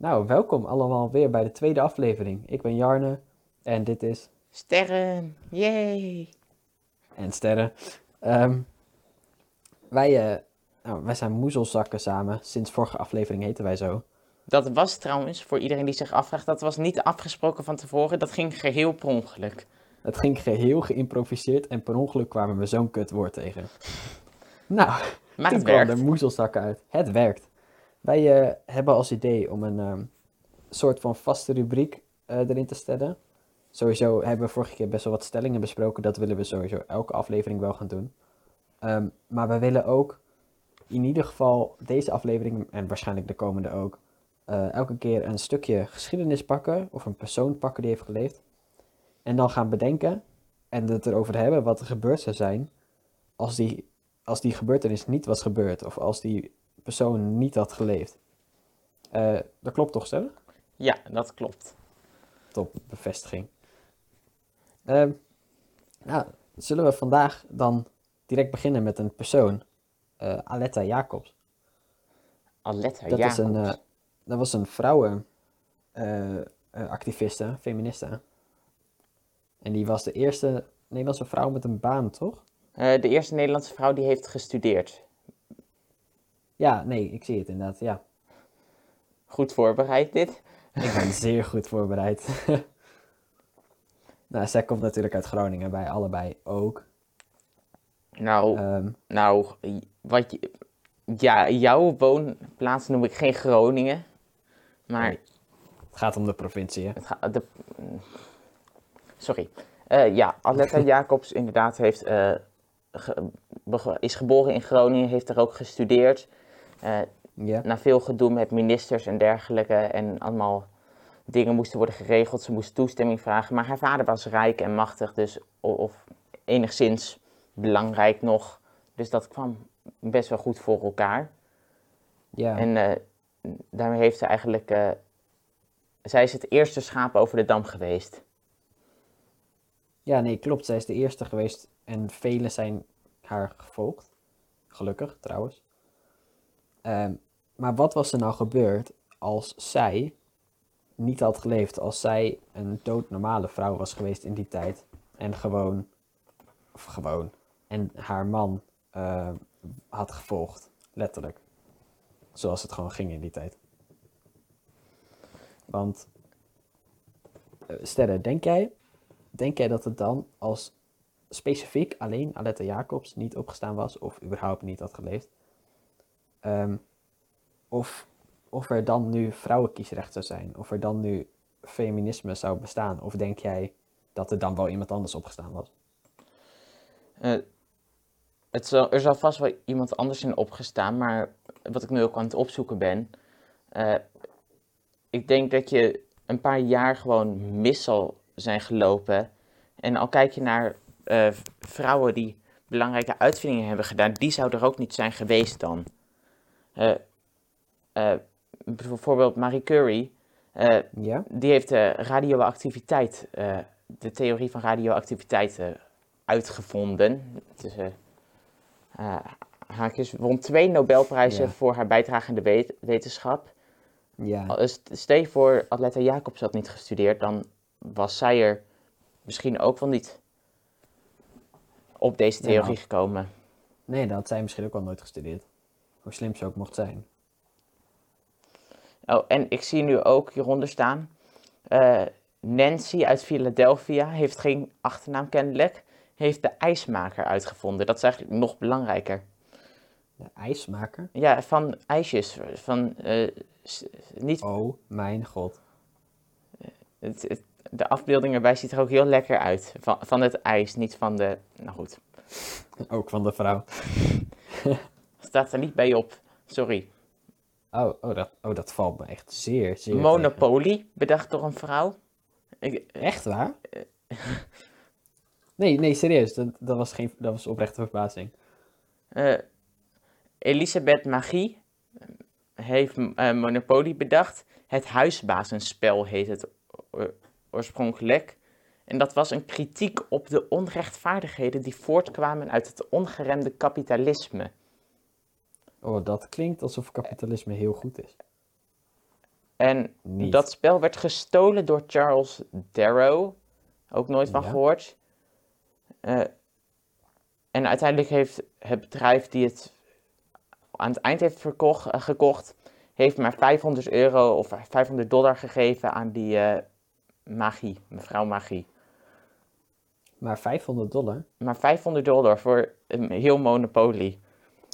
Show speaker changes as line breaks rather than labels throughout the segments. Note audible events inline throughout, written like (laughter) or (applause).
Nou, welkom allemaal weer bij de tweede aflevering. Ik ben Jarne en dit is...
Sterren, yay!
En Sterren. Ehm, wij, eh, nou, wij zijn moezelzakken samen. Sinds vorige aflevering heten wij zo.
Dat was trouwens, voor iedereen die zich afvraagt, dat was niet afgesproken van tevoren. Dat ging geheel per ongeluk.
Het ging geheel geïmproviseerd en per ongeluk kwamen we zo'n kut woord tegen. (laughs) Nou,
Maar
toen
het
kwam er moezelzakken uit. Het werkt. Wij eh, hebben als idee om een ehm, soort van vaste rubriek eh, erin te stellen. Sowieso hebben we vorige keer best wel wat stellingen besproken. Dat willen we sowieso elke aflevering wel gaan doen. Ehm, maar we willen ook in ieder geval deze aflevering en waarschijnlijk de komende ook. eh, elke keer een stukje geschiedenis pakken of een persoon pakken die heeft geleefd. En dan gaan bedenken en het erover hebben wat er gebeurd zou zijn als die, als die gebeurtenis niet was gebeurd. Of als die persoon niet had geleefd. Eh, dat klopt toch, Stella?
Ja, dat klopt.
Top, bevestiging. Ehm, nou, zullen we vandaag dan direct beginnen met een persoon. Eh, Aletta Jacobs.
Aletta,
Dat,
ja.
is een, eh, dat was een vrouwenactiviste, feministe. En die was de eerste Nederlandse vrouw met een baan, toch?
De eerste Nederlandse vrouw die heeft gestudeerd.
Ja, nee, ik zie het inderdaad, ja.
Goed voorbereid dit.
Ik ben zeer goed voorbereid. (laughs) nou, zij komt natuurlijk uit Groningen, bij allebei ook.
Nou,
Ehm,
nou, wat je, ja, jouw woonplaats noem ik geen Groningen. Maar
Nee. het gaat om de provincie, hè?
het gaat, de, sorry. Eh, ja, Aletta (laughs) Jacobs inderdaad heeft, eh, ge- is geboren in Groningen, heeft er ook gestudeerd.
Ja.
na veel gedoe met ministers en dergelijke en allemaal dingen moesten worden geregeld. Ze moest toestemming vragen, maar haar vader was rijk en machtig, dus of enigszins belangrijk nog. Dus dat kwam best wel goed voor elkaar.
Ja.
En eh, daarmee heeft ze eigenlijk, eh, zij is het eerste schaap over de dam geweest.
ja, nee, klopt. Zij is de eerste geweest en velen zijn haar gevolgd. Gelukkig, trouwens. Ehm, maar wat was er nou gebeurd als zij niet had geleefd? Als zij een doodnormale vrouw was geweest in die tijd. En gewoon, of gewoon, en haar man eh, had gevolgd. Letterlijk. Zoals het gewoon ging in die tijd. Want, eh, Sterre, denk jij, denk jij dat het dan als specifiek alleen Aletta Jacobs niet opgestaan was of überhaupt niet had geleefd? Ehm, of, of er dan nu vrouwenkiesrecht zou zijn? Of er dan nu feminisme zou bestaan? Of denk jij dat er dan wel iemand anders opgestaan was?
Eh, het er zal vast wel iemand anders zijn opgestaan, maar wat ik nu ook aan het opzoeken ben. eh, ik denk dat je een paar jaar gewoon mis zal zijn gelopen. En al kijk je naar eh, vrouwen die belangrijke uitvindingen hebben gedaan, die zou er ook niet zijn geweest dan. Eh, eh, bijvoorbeeld Marie Curie, eh,
Ja?
die heeft de radioactiviteit, de theorie van radioactiviteit uitgevonden. Haakjes, won twee Nobelprijzen
Ja.
voor haar bijdrage aan de wet- wetenschap.
Ja.
Stel je voor, Aletta Jacobs had niet gestudeerd, dan was zij er misschien ook wel niet op deze
Ja,
theorie
nou.
gekomen.
Nee, dat had zij misschien ook al nooit gestudeerd. Hoe slim ze ook mocht zijn.
Oh, en ik zie nu ook hieronder staan. eh, Nancy uit Philadelphia heeft geen achternaam kennelijk. Heeft de ijsmaker uitgevonden. Dat is eigenlijk nog belangrijker.
De ijsmaker?
Ja, van ijsjes. Van, eh, niet,
Oh mijn god.
het, het- de afbeelding erbij ziet er ook heel lekker uit. Van, van het ijs, niet van de... Nou goed, (laughs)
Ook van de vrouw. (laughs)
staat er niet bij op. Sorry.
Oh, oh, dat, oh dat valt me echt zeer, zeer tegen.
Monopoly, bedacht door een vrouw. Ik,
Echt waar? Nee, nee, serieus. Dat, dat, was, geen, dat was oprechte verbazing.
Eh, Elisabeth Magie heeft eh, Monopoly bedacht. Het huisbazenspel heet het oorspronkelijk. En dat was een kritiek op de onrechtvaardigheden die voortkwamen uit het ongeremde kapitalisme.
Oh, dat klinkt alsof kapitalisme heel goed is.
En
Niet.
dat spel werd gestolen door Charles Darrow. Ook nooit van
Ja.
gehoord. Eh, en uiteindelijk heeft het bedrijf die het aan het eind heeft verkocht, eh, gekocht, heeft maar 500 euro of 500 dollar gegeven aan die eh, magie, mevrouw magie.
Maar 500 dollar?
Maar 500 dollar voor een heel Monopoly.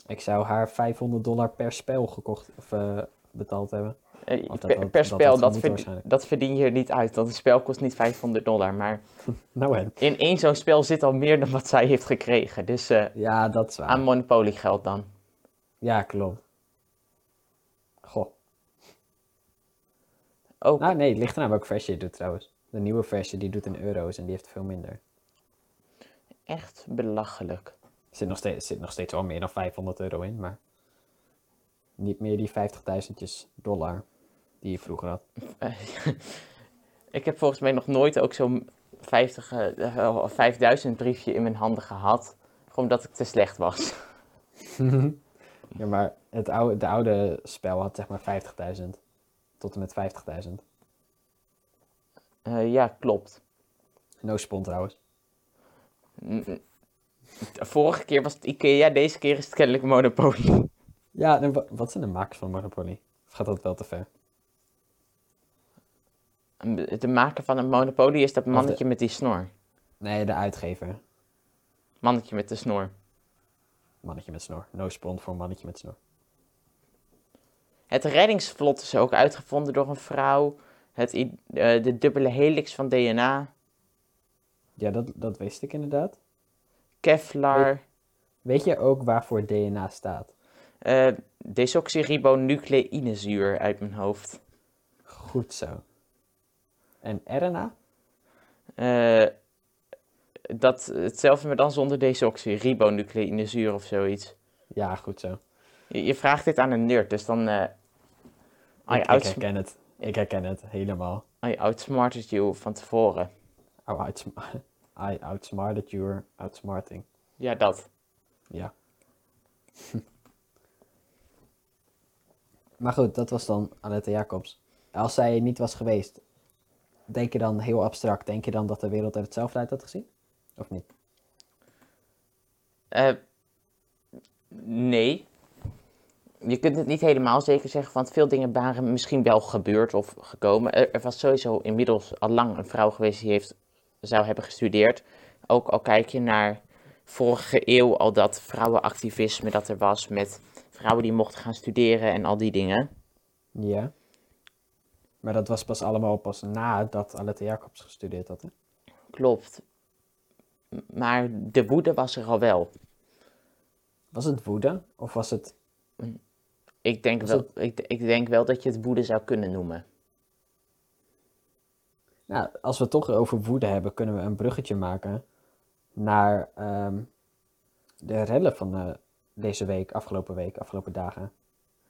Ik zou haar 500 dollar per spel gekocht of eh, betaald hebben.
Eh,
dat
per,
dat
spel, dat,
gemoet
verd-
waarschijnlijk.
dat verdien je er niet uit, want een spel kost niet 500 dollar. Maar (laughs)
Nou en.
in één zo'n spel zit al meer dan wat zij heeft gekregen. Dus eh,
Ja, dat is waar.
aan Monopoly geld dan.
Ja, klopt. Goh.
Ook,
Nou nee, het ligt eraan welke versie je doet trouwens. De nieuwe versie die doet in euro's en die heeft veel minder.
echt belachelijk.
Zit nog steeds, zit nog steeds wel meer dan 500 euro in, maar niet meer die 50.000 dollar die je vroeger had. (laughs)
Ik heb volgens mij nog nooit ook zo'n 50, eh, eh, 5000 briefje in mijn handen gehad. Gewoon omdat ik te slecht was. (laughs)
Ja, maar het oude, de oude spel had zeg maar 50.000 tot en met 50.000.
Eh, ja, klopt.
No spon trouwens.
Vorige keer was het Ikea, deze keer is het kennelijk Monopoly.
Ja, en wa- wat zijn de makers van Monopoly? Of gaat dat wel te ver?
De maker van een Monopoly is dat mannetje met die snor.
Nee, de uitgever.
Mannetje met de snor.
Mannetje met snor. No spon voor mannetje met snor.
Het reddingsvlot is ook uitgevonden door een vrouw. Het, eh, de dubbele helix van DNA.
Ja, dat, dat wist ik inderdaad.
Kevlar.
Weet je ook waarvoor DNA staat?
desoxyribonucleïnezuur uit mijn hoofd.
Goed zo. En RNA?
Eh, dat, hetzelfde maar dan zonder desoxyribonucleïnezuur of zoiets.
Ja, goed zo.
Je, je vraagt dit aan een nerd, dus dan... eh I,
ik, herken het. Ik herken het helemaal.
I outsmarted you van tevoren.
Oh, outsm- (laughs) I outsmarted you outsmarting.
Ja, dat.
Ja. (laughs) maar goed, dat was dan Annette Jacobs. Als zij niet was geweest, denk je dan heel abstract, denk je dan dat de wereld er hetzelfde uit had gezien? Of niet?
Eh, nee. Je kunt het niet helemaal zeker zeggen, want veel dingen waren misschien wel gebeurd of gekomen. Er, er was sowieso inmiddels al lang een vrouw geweest die heeft, zou hebben gestudeerd. Ook al kijk je naar vorige eeuw, al dat vrouwenactivisme dat er was met vrouwen die mochten gaan studeren en al die dingen.
Ja. Maar dat was pas allemaal pas nadat Annette Jacobs gestudeerd had, hè?
Klopt. Maar de woede was er al wel.
Was het woede? Of was het...
Ik denk,
Was
wel, ik, ik denk wel dat je het woede zou kunnen noemen.
Nou, als we het toch over woede hebben, kunnen we een bruggetje maken naar ehm, de rellen van eh, deze week, afgelopen week, afgelopen dagen.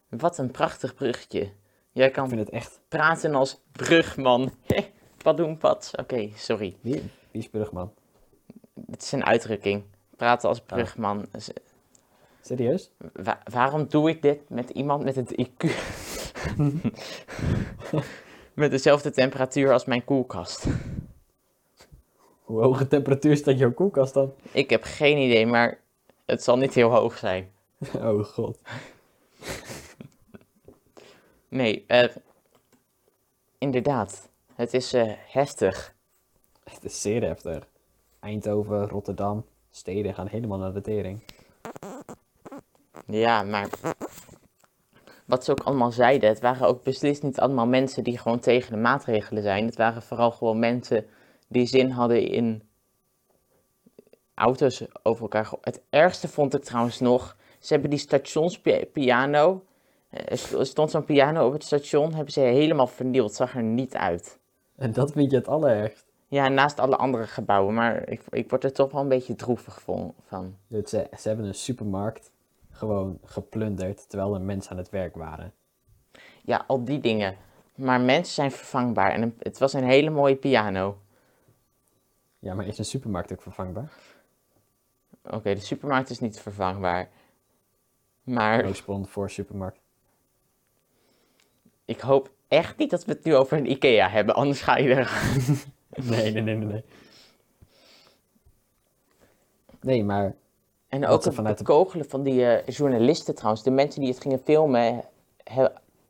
Wat een prachtig bruggetje. Jij
Ik
kan
vind het echt...
praten als brugman. (laughs) Padoenpad. Oké, sorry.
Wie, wie is Brugman?
Het is een uitdrukking. Praten als brugman. Z-
Serieus?
wa- waarom doe ik dit met iemand met het IQ? (laughs) met dezelfde temperatuur als mijn koelkast. (laughs)
Hoe hoge temperatuur staat jouw koelkast dan?
Ik heb geen idee, maar het zal niet heel hoog zijn. (laughs)
Oh god. (laughs)
Nee, eh, inderdaad. Het is eh, heftig.
Het is zeer heftig. Eindhoven, Rotterdam, steden gaan helemaal naar de tering.
Ja, maar wat ze ook allemaal zeiden, het waren ook beslist niet allemaal mensen die gewoon tegen de maatregelen zijn. Het waren vooral gewoon mensen die zin hadden in auto's over elkaar. Het ergste vond ik trouwens nog, ze hebben die stationspiano, eh, er st- stond zo'n piano op het station, hebben ze helemaal vernield, zag er niet uit.
En dat vind je het allerergst.
Ja, naast alle andere gebouwen, maar ik, ik word er toch wel een beetje droevig van.
Ze, ze hebben een supermarkt gewoon geplunderd terwijl er mensen aan het werk waren.
Ja, al die dingen. Maar mensen zijn vervangbaar en het was een hele mooie piano.
Ja, maar is een supermarkt ook vervangbaar?
Oké, de supermarkt is niet vervangbaar. Maar
Roosbond voor supermarkt.
Ik hoop echt niet dat we het nu over een IKEA hebben, anders ga je er. (laughs)
Nee, nee, nee, nee. Nee, nee maar
En ook het
vanuit de-
bekogelen van die eh, journalisten trouwens, de mensen die het gingen filmen, he-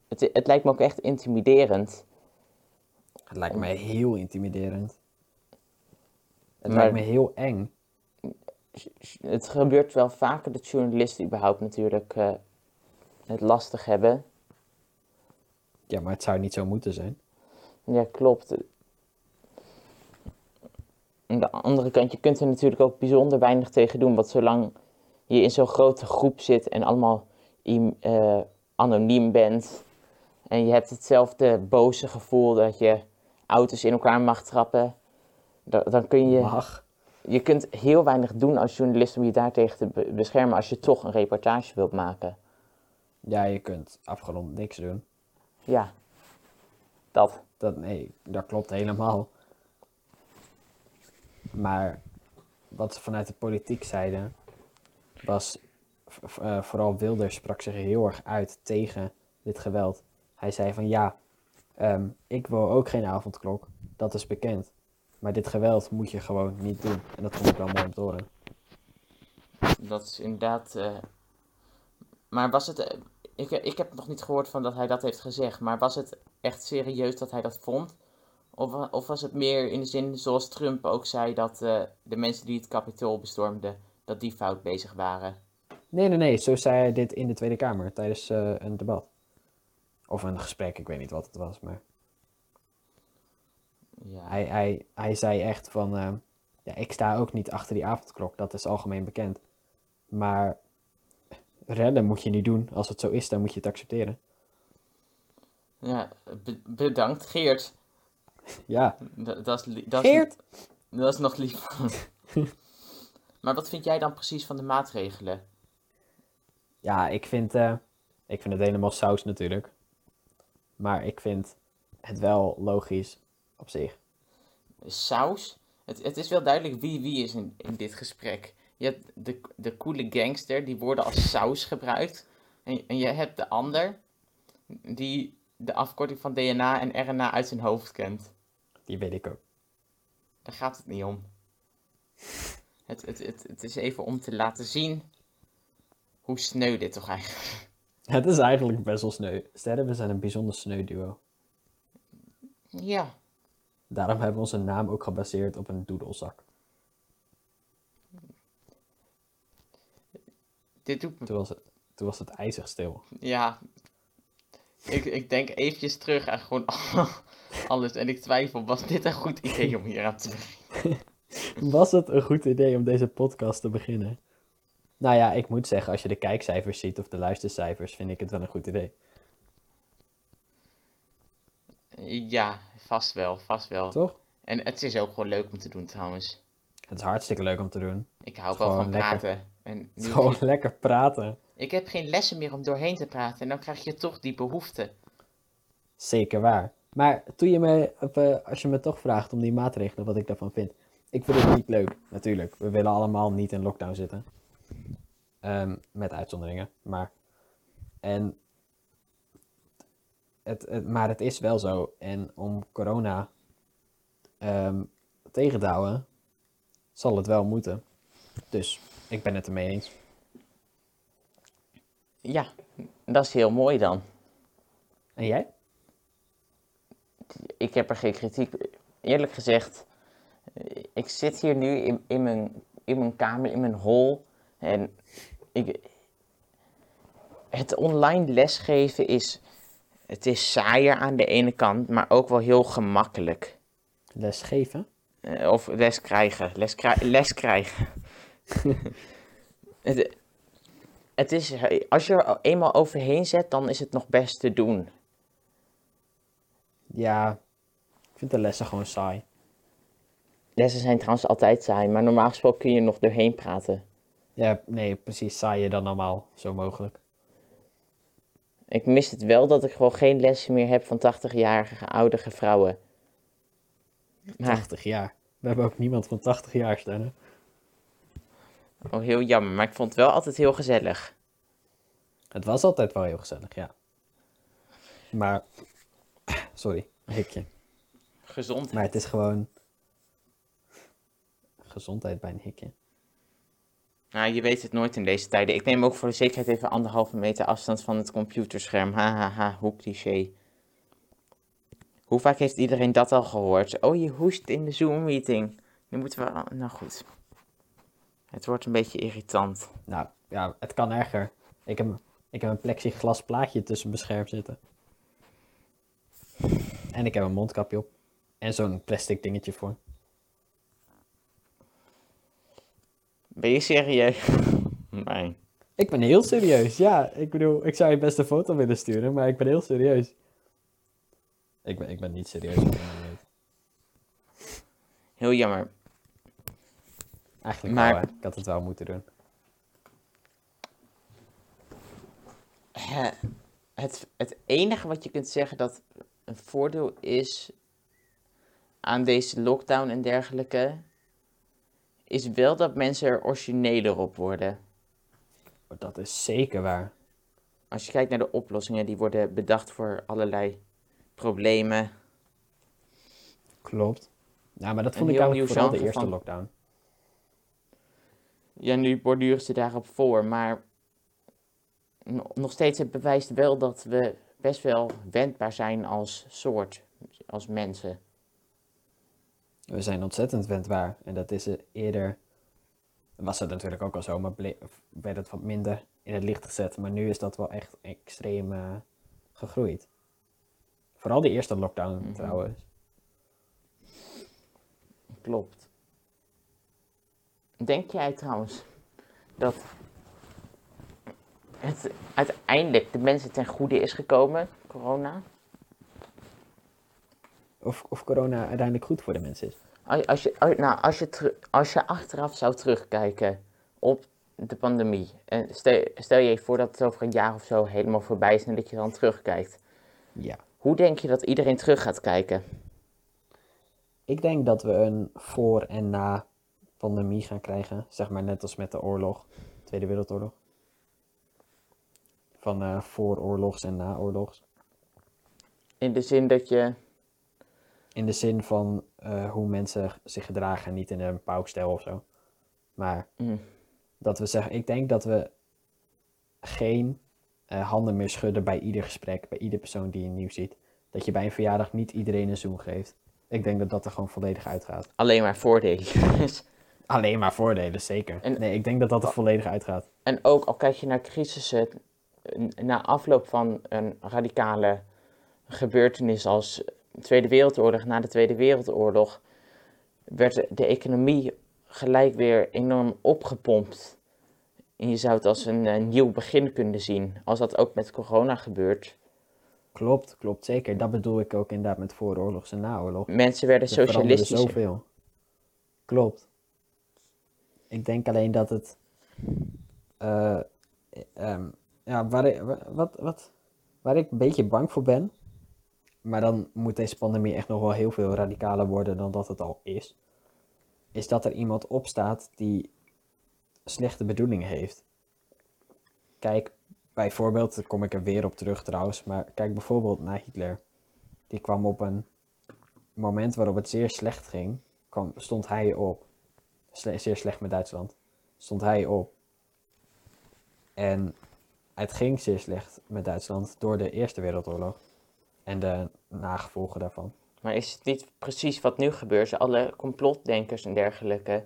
het, het lijkt me ook echt intimiderend.
het lijkt mij heel intimiderend. Het
Maar-
lijkt me heel eng.
Het gebeurt wel vaker dat journalisten überhaupt natuurlijk eh, het lastig hebben.
Ja, maar het zou niet zo moeten zijn.
Ja, klopt. Aan de andere kant, je kunt er natuurlijk ook bijzonder weinig tegen doen. Want zolang je in zo'n grote groep zit en allemaal eh, anoniem bent. En je hebt hetzelfde boze gevoel dat je auto's in elkaar mag trappen. da- Dan kun je,
Mag.
je kunt heel weinig doen als journalist om je daartegen te be- beschermen als je toch een reportage wilt maken.
Ja, je kunt afgerond niks doen.
Ja, dat.
Dat, nee, dat klopt helemaal. Maar wat ze vanuit de politiek zeiden, was eh, vooral Wilders sprak zich heel erg uit tegen dit geweld. Hij zei van ja, ehm, ik wil ook geen avondklok, dat is bekend. Maar dit geweld moet je gewoon niet doen. En dat vond ik wel mooi om te horen.
Dat is inderdaad. eh, Maar was het. eh, Ik, ik heb nog niet gehoord van dat hij dat heeft gezegd. Maar was het echt serieus dat hij dat vond? Of, of was het meer in de zin zoals Trump ook zei dat eh, de mensen die het kapitool bestormden, dat die fout bezig waren?
Nee, nee, nee, zo zei hij dit in de Tweede Kamer tijdens eh, een debat. Of een gesprek, ik weet niet wat het was, maar...
Ja.
Hij, hij, hij zei echt van, ehm, ja, ik sta ook niet achter die avondklok, dat is algemeen bekend. Maar redden moet je niet doen. Als het zo is, dan moet je het accepteren.
Ja, be- bedankt Geert.
Ja,
Dat, dat, is, dat, is, dat is nog lief. (laughs) maar wat vind jij dan precies van de maatregelen?
Ja, ik vind, eh, ik vind het helemaal saus natuurlijk. Maar ik vind het wel logisch op zich.
saus. Het, het is wel duidelijk wie wie is in, in dit gesprek. Je hebt de, de coole gangster, die worden als saus gebruikt. En, en je hebt de ander, die de afkorting van DNA en RNA uit zijn hoofd kent.
Die weet ik ook.
Daar gaat het niet om. Het, het, het, het is even om te laten zien hoe sneu dit toch eigenlijk
Het is eigenlijk best wel sneu. Sterren, we zijn een bijzonder sneu duo.
Ja,
Daarom hebben we onze naam ook gebaseerd op een doedelzak.
dit doet me...
Toen was het, toen was het ijzig stil.
Ja, ik, ik denk eventjes terug aan gewoon (laughs) alles. En ik twijfel, was dit een goed idee om hier aan te beginnen?
Was het een goed idee om deze podcast te beginnen? Nou ja, ik moet zeggen, als je de kijkcijfers ziet of de luistercijfers, vind ik het wel een goed idee.
Ja, vast wel, vast wel.
Toch?
En het is ook gewoon leuk om te doen trouwens.
Het is hartstikke leuk om te doen.
Ik hou wel van
lekker.
praten. En nu
gewoon lekker praten.
Ik heb geen lessen meer om doorheen te praten. En dan krijg je toch die behoefte.
Zeker waar. Maar toen je me, eh, als je me toch vraagt om die maatregelen, wat ik daarvan vind. Ik vind het niet leuk, natuurlijk. We willen allemaal niet in lockdown zitten. Ehm, met uitzonderingen, maar. En. Het, het, maar het is wel zo. En om corona ehm, tegen te houden, zal het wel moeten. Dus ik ben het ermee eens.
Ja, dat is heel mooi dan.
En jij?
Ik heb er geen kritiek. Eerlijk gezegd, eh, ik zit hier nu in, in, mijn, in mijn kamer, in mijn hol. En ik, het online lesgeven is, het is saaier aan de ene kant, maar ook wel heel gemakkelijk.
Les geven?
Eh, of les krijgen. Les, krij- les krijgen. (laughs) het, het is, als je er eenmaal overheen zet, dan is het nog best te doen.
Ja, ik vind de lessen gewoon saai.
Lessen zijn trouwens altijd saai, maar normaal gesproken kun je nog doorheen praten.
Ja, nee, precies saaier dan normaal, zo mogelijk.
Ik mis het wel dat ik gewoon geen lessen meer heb van 80-jarige oudere vrouwen. Maar,
80 jaar. We hebben ook niemand van 80 jaar staan. hè?
Oh, heel jammer, maar ik vond het wel altijd heel gezellig.
Het was altijd wel heel gezellig, ja. Maar, (clears throat) sorry, hikje.
Gezond.
Maar het is gewoon gezondheid bij een hikje.
Nou, je weet het nooit in deze tijden. Ik neem ook voor de zekerheid even anderhalve meter afstand van het computerscherm. Hahaha, ha, ha, hoe cliché. Hoe vaak heeft iedereen dat al gehoord? Oh, je hoest in de Zoom-meeting. Nu moeten we... Nou goed. Het wordt een beetje irritant.
Nou, ja, het kan erger. Ik heb, ik heb een plexiglas plaatje tussen mijn scherm zitten. En ik heb een mondkapje op. En zo'n plastic dingetje voor.
Ben je serieus? (laughs) nee.
Ik ben heel serieus, ja. Ik bedoel, ik zou je best een foto willen sturen, maar ik ben heel serieus. Ik ben, ik ben niet serieus.
Heel jammer.
Eigenlijk
Maar-
wel, hè. Ik had het wel moeten doen.
Het, het enige wat je kunt zeggen dat een voordeel is aan deze lockdown en dergelijke, is wel dat mensen er origineler op worden.
Dat is zeker waar.
Als je kijkt naar de oplossingen die worden bedacht voor allerlei problemen.
Klopt. Ja, maar dat vond ik eigenlijk vooral de eerste
van-
lockdown.
Ja, nu borduren ze daarop voor, maar no- nog steeds het bewijst wel dat we best wel wendbaar zijn als soort, als mensen.
We zijn ontzettend wendbaar. En dat is er eerder... Was het natuurlijk ook al zo, maar werd het wat minder in het licht gezet. Maar nu is dat wel echt extreem eh, gegroeid. Vooral de eerste lockdown
Mhm.
trouwens.
Klopt. Denk jij trouwens dat het uiteindelijk de mensen ten goede is gekomen, corona?
Of, of corona uiteindelijk goed voor de mensen is.
Als als je, als- nou, als je, als je achteraf zou terugkijken op de pandemie. En stel, stel je voor dat het over een jaar of zo helemaal voorbij is en dat je dan terugkijkt.
Ja.
Hoe denk je dat iedereen terug gaat kijken?
Ik denk dat we een voor- en na-pandemie gaan krijgen. Zeg maar net als met de oorlog, Tweede Wereldoorlog. Van eh vooroorlogs en naoorlogs.
In de zin dat je.
In de zin van eh, hoe mensen zich gedragen, niet in een paukstijl of zo. Maar
Mm,
dat we zeggen, ik denk dat we geen eh, handen meer schudden bij ieder gesprek, bij ieder persoon die je nieuw ziet. Dat je bij een verjaardag niet iedereen een zoen geeft. Ik denk dat dat er gewoon volledig uitgaat.
alleen maar voordelen. (laughs)
Alleen maar voordelen, zeker.
En-
nee, ik denk dat dat er volledig uitgaat.
En ook al kijk je naar crisissen, na afloop van een radicale gebeurtenis als Tweede Wereldoorlog, na de Tweede Wereldoorlog, werd de economie gelijk weer enorm opgepompt. En je zou het als een, eh, nieuw begin kunnen zien, als dat ook met corona gebeurt.
Klopt, klopt zeker. Dat bedoel ik ook inderdaad met vooroorlogs en naoorlog.
Mensen werden
Er
socialistisch.
zoveel. Klopt. Ik denk alleen dat het. eh, ehm, ja, waar ik, wa- wat, wat, waar ik een beetje bang voor ben. Maar dan moet deze pandemie echt nog wel heel veel radicaler worden dan dat het al is. Is dat er iemand opstaat die slechte bedoelingen heeft. Kijk, bijvoorbeeld, daar kom ik er weer op terug trouwens. Maar kijk bijvoorbeeld naar Hitler. Die kwam op een moment waarop het zeer slecht ging, stond hij op. Zeer slecht met Duitsland. Stond hij op. En het ging zeer slecht met Duitsland door de Eerste Wereldoorlog. En de nagevolgen daarvan.
Maar is het niet precies wat nu gebeurt? Alle complotdenkers en dergelijke.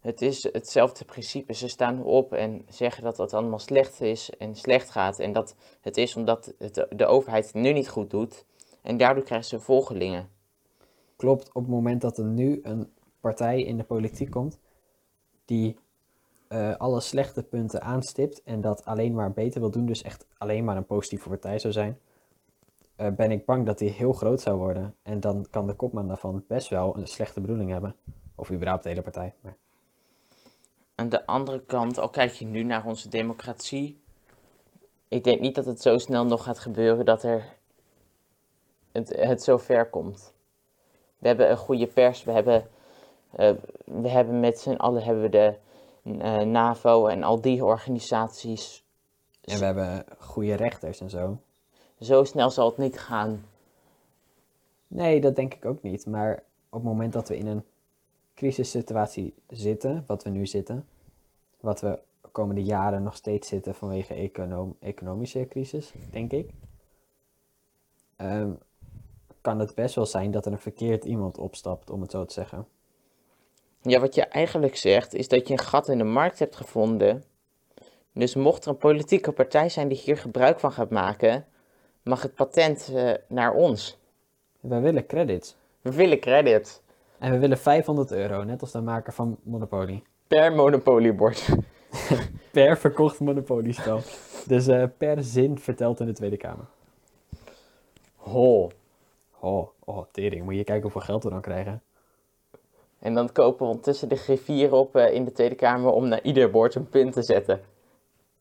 Het is hetzelfde principe. Ze staan op en zeggen dat dat allemaal slecht is en slecht gaat. En dat het is omdat het, de overheid het nu niet goed doet. En daardoor krijgen ze volgelingen.
Klopt, op het moment dat er nu een partij in de politiek komt die eh, alle slechte punten aanstipt en dat alleen maar beter wil doen, dus echt alleen maar een positieve partij zou zijn, eh, ben ik bang dat die heel groot zou worden. En dan kan de kopman daarvan best wel een slechte bedoeling hebben. Of überhaupt de hele partij. Maar
Aan de andere kant, al kijk je nu naar onze democratie. Ik denk niet dat het zo snel nog gaat gebeuren dat er het, het zo ver komt. We hebben een goede pers, we hebben, we hebben met z'n allen hebben we de eh, NAVO en al die organisaties.
En we hebben goede rechters en zo.
zo snel zal het niet gaan.
Nee, dat denk ik ook niet. Maar op het moment dat we in een crisissituatie zitten, wat we nu zitten, wat we de komende jaren nog steeds zitten vanwege econom economische crisis, denk ik, ehm, kan het best wel zijn dat er een verkeerd iemand opstapt, om het zo te zeggen.
Ja, wat je eigenlijk zegt, is dat je een gat in de markt hebt gevonden. Dus mocht er een politieke partij zijn die hier gebruik van gaat maken, mag het patent eh, naar ons.
We willen credits.
We willen credit
En we willen 500 euro, net als de maker van Monopoly.
per monopoliebord. (laughs)
Per verkocht Monopoly-spel. Dus eh, per zin verteld in de Tweede Kamer.
Ho.
Oh, oh, tering. Moet je kijken hoeveel geld we dan krijgen.
En dan kopen we ondertussen de griffier op eh, in de Tweede Kamer om naar ieder bord een punt te zetten.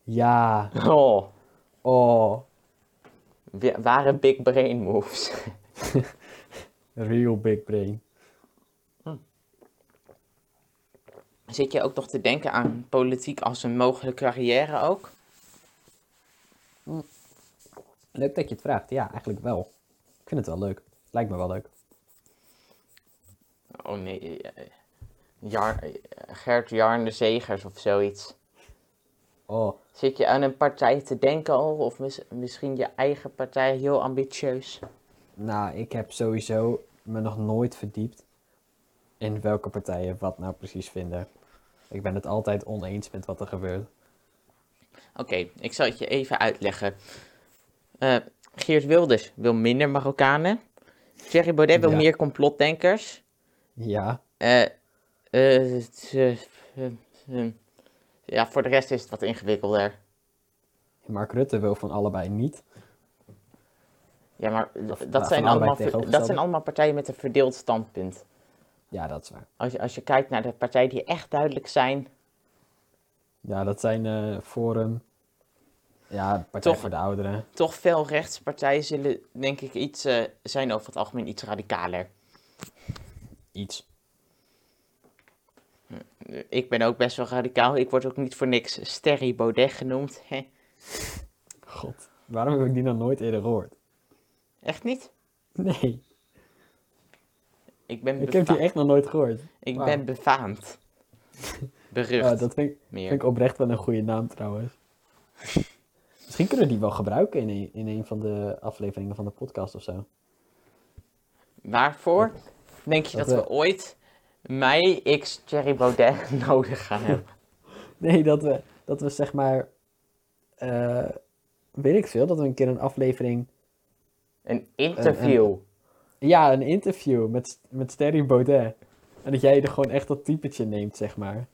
Ja,
Oh,
oh,
wa- ware big brain moves. (laughs)
real big brain.
Zit je ook nog te denken aan politiek als een mogelijke carrière ook?
Leuk dat je het vraagt. Ja, eigenlijk wel. Ik vind het wel leuk. Lijkt me wel leuk.
Oh nee, eh, Jar, eh, Gert Jarne Zegers of zoiets.
Oh,
Zit je aan een partij te denken al? Of mis- misschien je eigen partij heel ambitieus?
nou, ik heb sowieso me nog nooit verdiept in welke partijen wat nou precies vinden. Ik ben het altijd oneens met wat er gebeurt.
Oké, ik zal het je even uitleggen. Eh, Geert Wilders wil minder Marokkanen. Thierry Baudet wil
Ja.
meer complotdenkers.
Ja,
Eh, eh, eh, ja, voor de rest is het wat ingewikkelder.
Mark Rutte wil van allebei niet.
Ja, maar
Of,
dat, zijn allemaal, dat zijn allemaal partijen met een verdeeld standpunt.
Ja, dat is waar.
Als je, als je kijkt naar de partijen die echt duidelijk zijn,
Ja, dat zijn Forum. Ja, Partij
Toch-
voor de Ouderen.
toch veel rechtspartijen zullen denk ik iets, zijn over het algemeen iets radicaler.
Iets.
Ik ben ook best wel radicaal. Ik word ook niet voor niks Sterry Baudet genoemd. Hè?
God, waarom heb ik die nog nooit eerder gehoord?
Echt niet?
Nee,
Ik ben,
ik heb die echt nog nooit gehoord.
ik ben befaamd. Berucht.
Ja, dat vind ik, vind ik oprecht wel een goede naam trouwens. Misschien kunnen we die wel gebruiken in een, in een van de afleveringen van de podcast of zo.
Waarvoor denk je
Dat
dat,
we-
we ooit mij x Thierry Baudet (laughs) nodig gaan hebben? (laughs)
Nee, dat we, dat we zeg maar, eh, weet ik veel, dat we een keer een aflevering,
Een interview.
ja, een interview met, met Sterry Baudet. En dat jij er gewoon echt dat typetje neemt, zeg maar.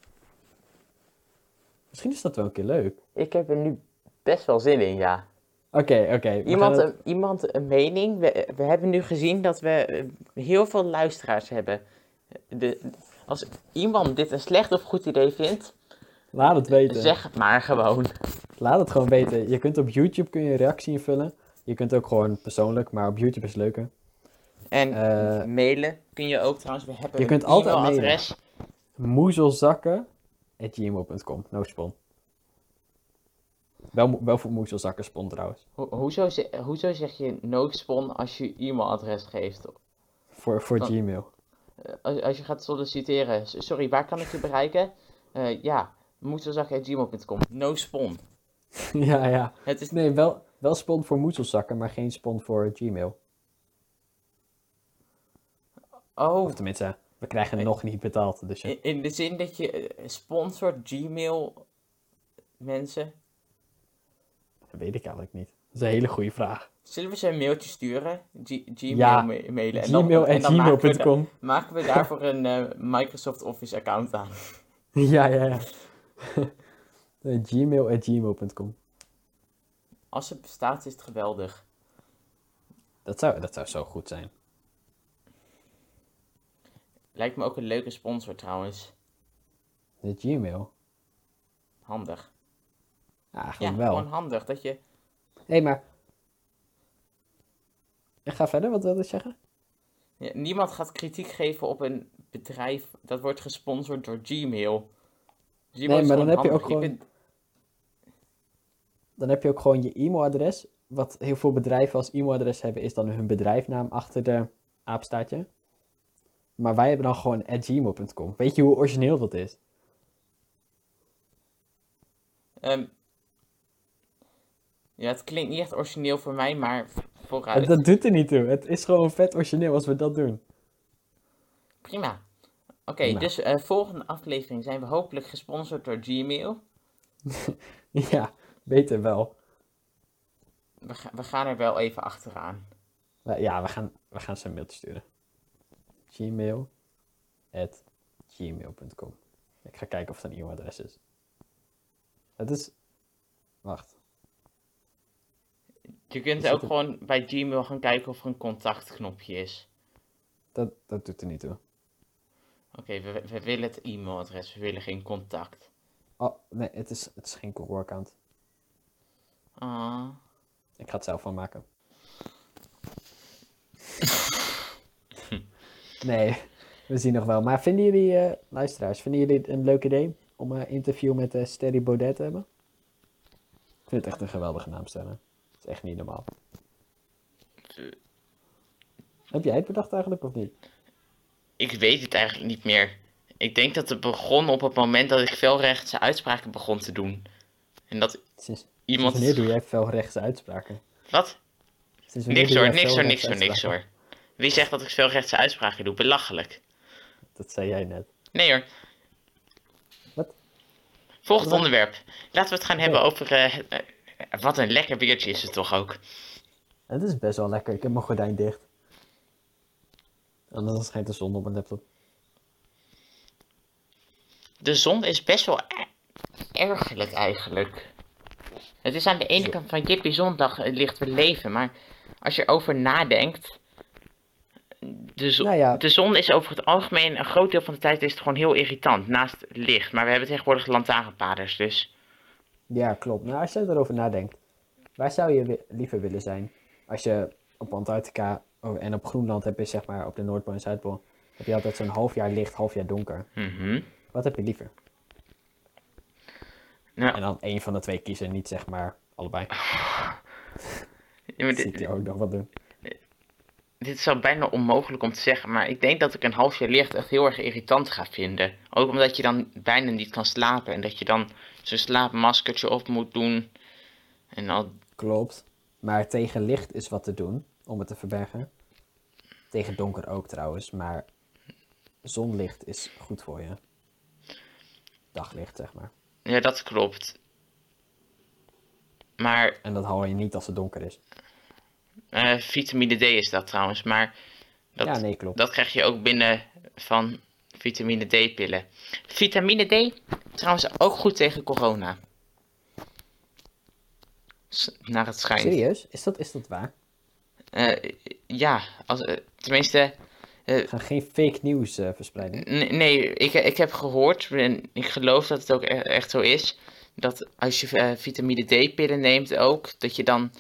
Misschien is dat wel een keer leuk.
Ik heb er nu best wel zin in, ja.
Oké, oké.
Iemand,
het-
iemand een mening. We, we hebben nu gezien dat we eh, heel veel luisteraars hebben. De, als iemand dit een slecht of goed idee vindt,
Laat het weten.
zeg het maar gewoon.
Laat het gewoon weten. Je kunt op YouTube kun je een reactie invullen. Je kunt ook gewoon persoonlijk, maar op YouTube is het leuker.
En
Eh,
mailen kun je ook trouwens. We hebben
je
een
kunt altijd
e-mailadres.
Moezelzakken.gmail.com. No spon. Wel, wel voor moezelzakken spon trouwens.
Ho- hoezo, ze- hoezo zeg je noodspon als je e-mailadres geeft?
Voor, voor
Van-
Gmail.
Eh, Als, als je gaat solliciteren, sorry, waar kan ik je bereiken? Eh ja, moezelzakken.gmail.com. No spon. (laughs)
ja, ja.
Het is
Nee, wel, wel spon voor moezelzakken, maar geen spon voor Gmail.
Oh,
Of tenminste, we krijgen nog niet betaald. Dus ja.
in, in de zin dat je eh, sponsort Gmail mensen.
Dat weet ik eigenlijk niet. Dat is een hele goede vraag.
Zullen we ze een mailtje sturen? G- Gmail
Ja,
ma- mailen. En dan-
Gmail
en maken we da-
gmail.com.
Maken we daarvoor een eh, Microsoft Office account aan. (laughs)
Ja, ja, ja. (laughs) Gmail at gmail.com.
Als het bestaat is het geweldig.
Dat zou, dat zou zo goed zijn.
Lijkt me ook een leuke sponsor trouwens.
De Gmail.
Handig.
Ja,
Ja,
eigenlijk wel.
gewoon handig dat je...
Hé, hey, maar... Ik ga verder, wat wil je zeggen?
Ja, niemand gaat kritiek geven op een bedrijf dat wordt gesponsord door Gmail. Gmail
Nee, maar dan
gewoon
heb je ook gewoon- Dan heb je ook gewoon je e-mailadres wat heel veel bedrijven als e-mailadres hebben, is dan hun bedrijfnaam achter de aapstaartje. Maar wij hebben dan gewoon gmail.com. Weet je hoe origineel dat is?
Ehm, ja, het klinkt niet echt origineel voor mij, maar vooruit.
dat doet er niet toe. Het is gewoon vet origineel als we dat doen.
Prima. Oké, dus eh, volgende aflevering zijn we hopelijk gesponsord door Gmail. (laughs)
Ja, beter wel.
We, ga- we gaan er wel even achteraan.
Ja, we gaan, we gaan ze een mailtje sturen. Gmail at gmail.com. Ik ga kijken of het een e-mailadres is. Het is... Wacht.
Je kunt
het
ook gewoon bij Gmail gaan kijken of er een contactknopje is.
Dat, dat doet er niet toe.
Oké, we, we willen het e-mailadres, we willen geen contact.
Oh, nee, het is, het is geen Google account.
Ah.
Ik ga het zelf van maken. (laughs) nee, we zien nog wel. Maar vinden jullie, eh, luisteraars, vinden jullie het een leuk idee om een interview met eh Sterry Baudet te hebben? Ik vind het echt een geweldige naam stellen. Is echt niet normaal. Heb jij het bedacht eigenlijk of niet?
Ik weet het eigenlijk niet meer. Ik denk dat het begon op het moment dat ik felrechtse uitspraken begon te doen. En dat
Sinds, sinds
iemand...
wanneer doe jij felrechtse uitspraken?
Wat? Niks hoor, niks hoor, niks hoor, niks hoor. Wie zegt dat ik felrechtse uitspraken doe? Belachelijk.
Dat zei jij net.
Nee hoor.
Wat?
Volgend
Wat?
onderwerp. Laten we het gaan hebben over... eh, eh, wat een lekker biertje is het toch ook.
Het is best wel lekker. Ik heb mijn gordijn dicht. Anders schijnt de zon op mijn laptop.
De zon is best wel e- ergerlijk eigenlijk. Het is aan de ene kant van Jippie Zondag het licht we leven, maar als je erover nadenkt. De, zo-
Nou ja.
de zon is over het algemeen, een groot deel van de tijd is het gewoon heel irritant, naast licht. Maar we hebben tegenwoordig lantaarnpaders, dus
Ja, klopt. Nou, als je erover nadenkt. Waar zou je wi- liever willen zijn? Als je op Antarctica oh, en op Groenland heb je zeg maar op de Noordpool en Zuidpool. Heb je altijd zo'n half jaar licht, half jaar donker.
mhm.
Wat heb je liever?
Nou,
En dan één van de twee kiezen, niet zeg maar allebei.
ja, maar (laughs) dit,
je ook nog wat doen.
Dit is al bijna onmogelijk om te zeggen, maar ik denk dat ik een half jaar licht echt heel erg irritant ga vinden. Ook omdat je dan bijna niet kan slapen en dat je dan zo'n slaapmaskertje op moet doen. En al
Klopt. Maar tegen licht is wat te doen om het te verbergen. Tegen donker ook trouwens, maar zonlicht is goed voor je. Daglicht, zeg maar.
Ja, dat klopt. Maar
En dat haal je niet als het donker is.
Eh, vitamine D is dat trouwens. Maar dat,
ja, nee, klopt.
dat krijg je ook binnen van vitamine D-pillen. Vitamine D, trouwens ook goed tegen corona. S- Naar het schijnt.
Serieus? Is dat, is dat waar?
Eh, ja, als, eh, tenminste,
gaan geen fake nieuws verspreiden.
nee, ik, ik heb gehoord, en ik geloof dat het ook e- echt zo is, dat als je vitamine D-pillen neemt ook, dat je dan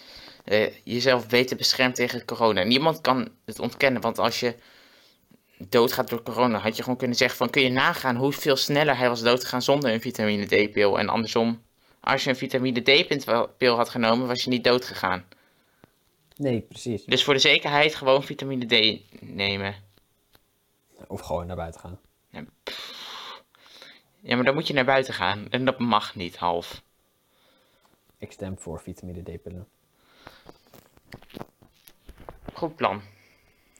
eh, jezelf beter beschermt tegen corona. Niemand kan het ontkennen, want als je doodgaat door corona, had je gewoon kunnen zeggen van, kun je nagaan hoeveel sneller hij was doodgegaan zonder een vitamine D-pil. En andersom, als je een vitamine D-pil had genomen, was je niet doodgegaan.
Nee, precies.
Dus voor de zekerheid gewoon vitamine D nemen.
Of gewoon naar buiten gaan.
Ja, maar dan moet je naar buiten gaan. En dat mag niet, half.
Ik stem voor vitamine D-pillen.
Goed plan.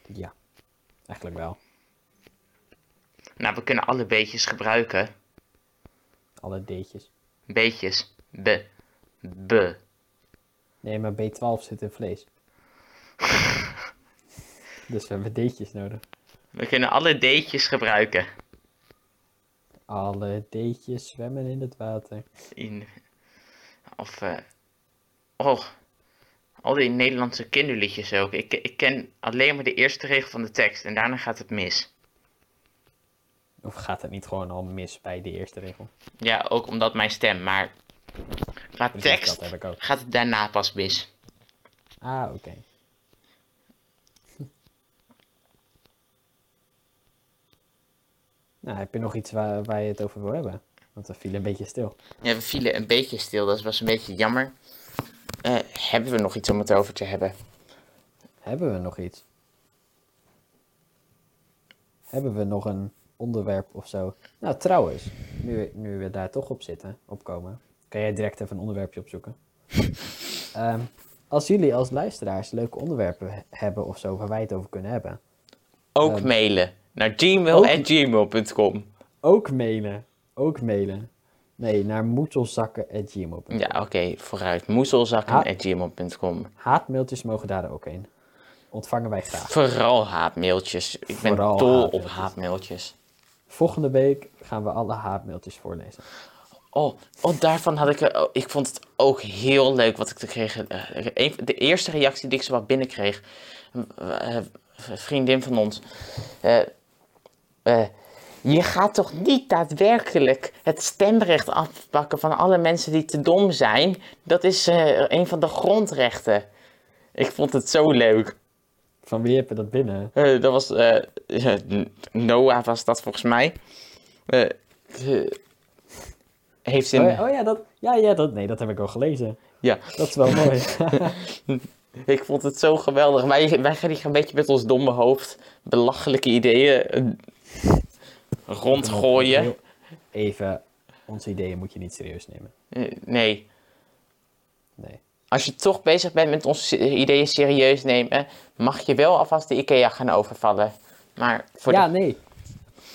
Ja, eigenlijk wel.
Nou, we kunnen alle beetjes gebruiken.
Alle D'tjes.
Beetjes. B. B.
Nee, maar B12 zit in vlees. (laughs) dus we hebben D'tjes nodig.
We kunnen alle D'tjes gebruiken.
Alle D'tjes zwemmen in het water.
In... Of, eh... Oh. Al die Nederlandse kinderliedjes ook. Ik, ik ken alleen maar de eerste regel van de tekst. En daarna gaat het mis.
Of gaat het niet gewoon al mis bij de eerste regel?
Ja, ook omdat mijn stem. Maar... Qua tekst
dat
gaat het daarna pas mis.
Ah, oké. (laughs) nou, heb je nog iets waar, waar je het over wil hebben? Want we vielen een beetje stil.
Ja, we vielen een beetje stil. Dat was een beetje jammer. Eh, hebben we nog iets om het over te hebben?
Hebben we nog iets? Hebben we nog een onderwerp of zo? Nou, trouwens, nu, nu we daar toch op zitten, opkomen, kan jij direct even een onderwerpje opzoeken. (laughs) Ehm, als jullie als luisteraars leuke onderwerpen he- hebben of zo waar wij het over kunnen hebben,
Ook
Ehm,
mailen naar
ook-
gmail.gmail.com.
ook mailen. Ook mailen. Nee, naar moetelzakken.gmail.com.
Ja, oké, vooruit. Moezelzakken.gmail.com.
Haatmailtjes mogen daar ook heen. Ontvangen wij graag.
Vooral haatmailtjes. Ik ben dol op
haatmailtjes. Volgende week gaan we alle haatmailtjes voorlezen.
Oh, oh, daarvan had ik... eh, oh, ik vond het ook heel leuk wat ik te kreeg. eh, de eerste reactie die ik zo wat binnenkreeg. eh, een vriendin van ons. eh, je gaat toch niet daadwerkelijk het stemrecht afpakken van alle mensen die te dom zijn? Dat is eh, een van de grondrechten. Ik vond het zo leuk.
Van wie heb je dat binnen?
Eh, dat was eh, Noah was dat volgens mij. Heeft in,
Oh, ja, oh ja, dat, ja, ja, dat, nee, dat heb ik al gelezen.
ja,
Dat is wel (laughs) mooi.
ik vond het zo geweldig. Wij, wij gaan hier een beetje met ons domme hoofd belachelijke ideeën rondgooien.
Even, onze ideeën moet je niet serieus nemen.
Nee,
Nee.
als je toch bezig bent met onze ideeën serieus nemen, mag je wel alvast de IKEA gaan overvallen. Maar voor
Ja,
de...
nee.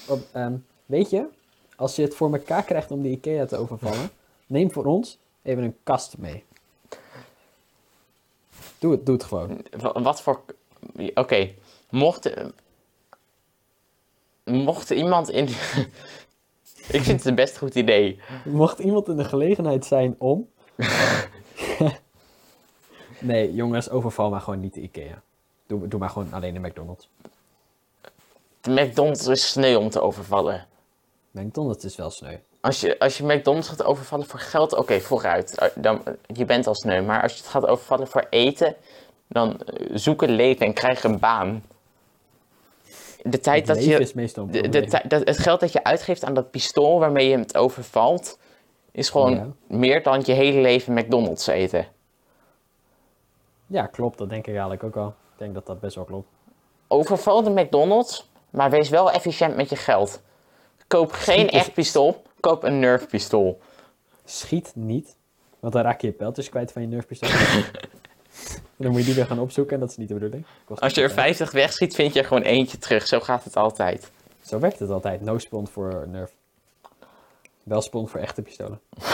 Op, ehm, weet je, als je het voor elkaar krijgt om de IKEA te overvallen, neem voor ons even een kast mee. Doe het, doe het gewoon.
Wa- Wat voor. Oké, mocht. Mocht iemand in. (laughs) Ik vind het een best goed idee.
Mocht iemand in de gelegenheid zijn om. (laughs) nee, jongens, overval maar gewoon niet de IKEA. Doe, doe maar gewoon alleen de McDonald's.
De McDonald's is sneu om te overvallen.
McDonald's is wel sneu.
Als je, als je McDonald's gaat overvallen voor geld, oké, vooruit. Eh, Dan, je bent al sneu. Maar als je het gaat overvallen voor eten, dan eh, zoek een leven en krijg een baan. De tijd
Het
dat je.
is meestal
De, dat, het geld dat je uitgeeft aan dat pistool waarmee je het overvalt, is gewoon
Ja.
meer dan je hele leven McDonald's eten.
Ja, klopt. Dat denk ik eigenlijk ook al. Ik denk dat dat best wel klopt.
Overval de McDonald's, maar wees wel efficiënt met je geld. Koop geen
is-
echt pistool, koop een Nerf pistool.
Schiet niet, want dan raak je je pijltjes kwijt van je nerfpistool. (laughs) En dan moet je die weer gaan opzoeken en dat is niet de bedoeling. Kost
Als je er
tijd.
50 wegschiet, vind je er gewoon eentje terug. Zo gaat het altijd.
Zo werkt het altijd. No spawn voor nerf. Wel spawn voor echte pistolen. (laughs)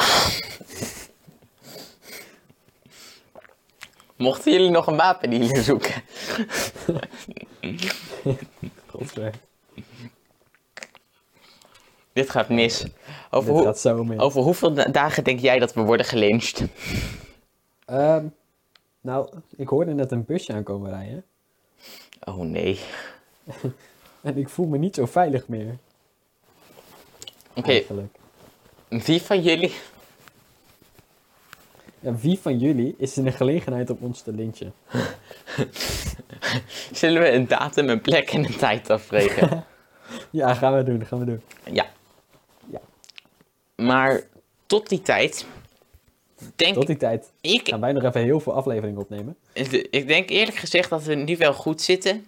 Mochten jullie nog een wapendealer zoeken, (laughs)
Godver.
dit gaat mis. Over,
Dit gaat zo mee.
over hoeveel da- dagen denk jij dat we worden gelyncht?
Ehm, nou, ik hoorde net een busje aankomen rijden.
Oh nee. (laughs)
En ik voel me niet zo veilig meer.
Oké,
Eigenlijk.
wie van jullie...
Ja, wie van jullie is in de gelegenheid om ons te lynchen? (laughs)
Zullen we een datum, een plek en een tijd afspreken? (laughs)
Ja, gaan we doen, gaan we doen.
ja.
Ja.
Maar tot die tijd... Denk
Tot die tijd
ik
gaan wij nog even heel veel afleveringen opnemen.
Ik denk eerlijk gezegd dat we nu wel goed zitten.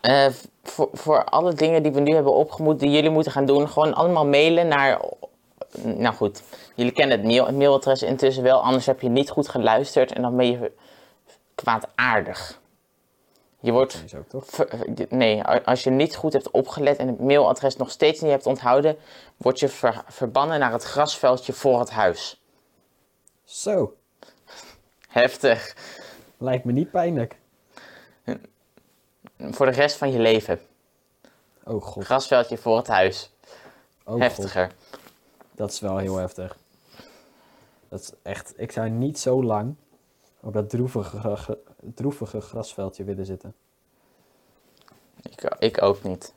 Eh, voor, voor alle dingen die we nu hebben opgemoed, die jullie moeten gaan doen, gewoon allemaal mailen naar. Nou goed, jullie kennen het mail, mailadres intussen wel, anders heb je niet goed geluisterd en dan ben je kwaadaardig. Je wordt.
Nee, zo toch?
ver- nee, als je niet goed hebt opgelet en het mailadres nog steeds niet hebt onthouden, word je ver- verbannen naar het grasveldje voor het huis.
Zo,
Heftig.
lijkt me niet pijnlijk.
Voor de rest van je leven.
Oh god,
Grasveldje voor het huis.
oh god.
Heftiger.
Dat is wel heel heftig. Dat is echt, ik zou niet zo lang op dat droevige, ge- droevige grasveldje willen zitten.
Ik, ik ook niet.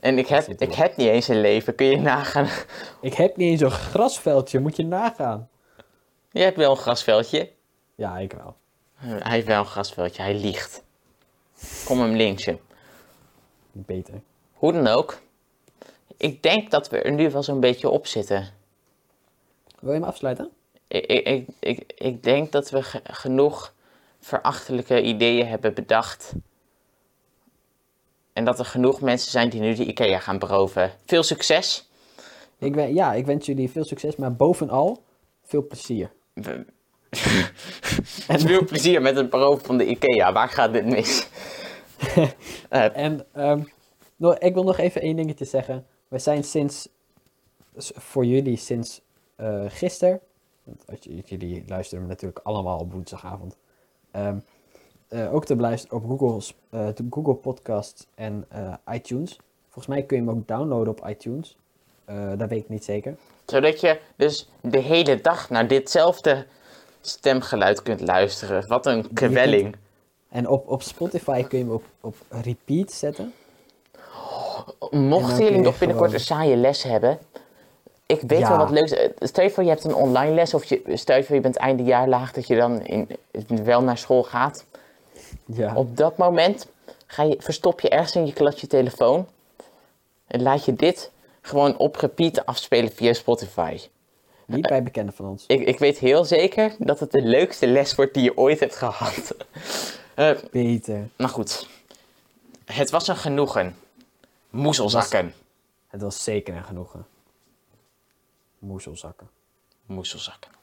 En ik heb, ik heb niet eens een leven, kun je nagaan. (laughs)
Ik heb niet eens een grasveldje, moet je nagaan.
Je hebt wel een grasveldje.
Ja, ik wel.
Hij heeft wel een grasveldje, hij liegt. Kom hem lynchen.
Beter.
Hoe dan ook. Ik denk dat we er nu wel zo'n beetje op zitten.
Wil je hem afsluiten?
ik, ik, ik, ik, ik denk dat we ge- genoeg verachtelijke ideeën hebben bedacht. En dat er genoeg mensen zijn die nu de IKEA gaan beroven. Veel succes.
Ik wen, ja, ik wens jullie veel succes, maar bovenal veel plezier.
We- En (laughs) (laughs) veel plezier met het beroven van de IKEA. Waar gaat dit mis? (laughs) Eh,
En ehm, ik wil nog even één dingetje zeggen. We zijn sinds, voor jullie sinds eh gisteren, want als j- jullie luisteren natuurlijk allemaal op woensdagavond, ehm, eh, ook te beluisteren op Google, Sp- eh, de Google Podcasts en eh, iTunes. Volgens mij kun je hem ook downloaden op iTunes. Dat weet ik niet zeker.
zodat je dus de hele dag naar ditzelfde stemgeluid kunt luisteren. Wat een kwelling.
En op, op Spotify kun je hem op, op repeat zetten. En
Mochten jullie nog binnenkort
gewoon-
een saaie les hebben. Ik weet
Ja.
wel wat leuks. Eh, Stel je voor je hebt een online les of je, stel je voor je bent eindejaarlaag dat je dan in, wel naar school gaat.
Ja.
Op dat moment ga je, verstop je ergens in je klas je telefoon. En laat je dit gewoon op repeat afspelen via Spotify.
Niet bij bekenden van ons.
Ik, ik weet heel zeker dat het de leukste les wordt die je ooit hebt gehad. (laughs) Eh,
Beter.
maar goed, het was een genoegen. Moezelzakken.
Het was zeker een genoegen. Moezelzakken.
Moezelzakken.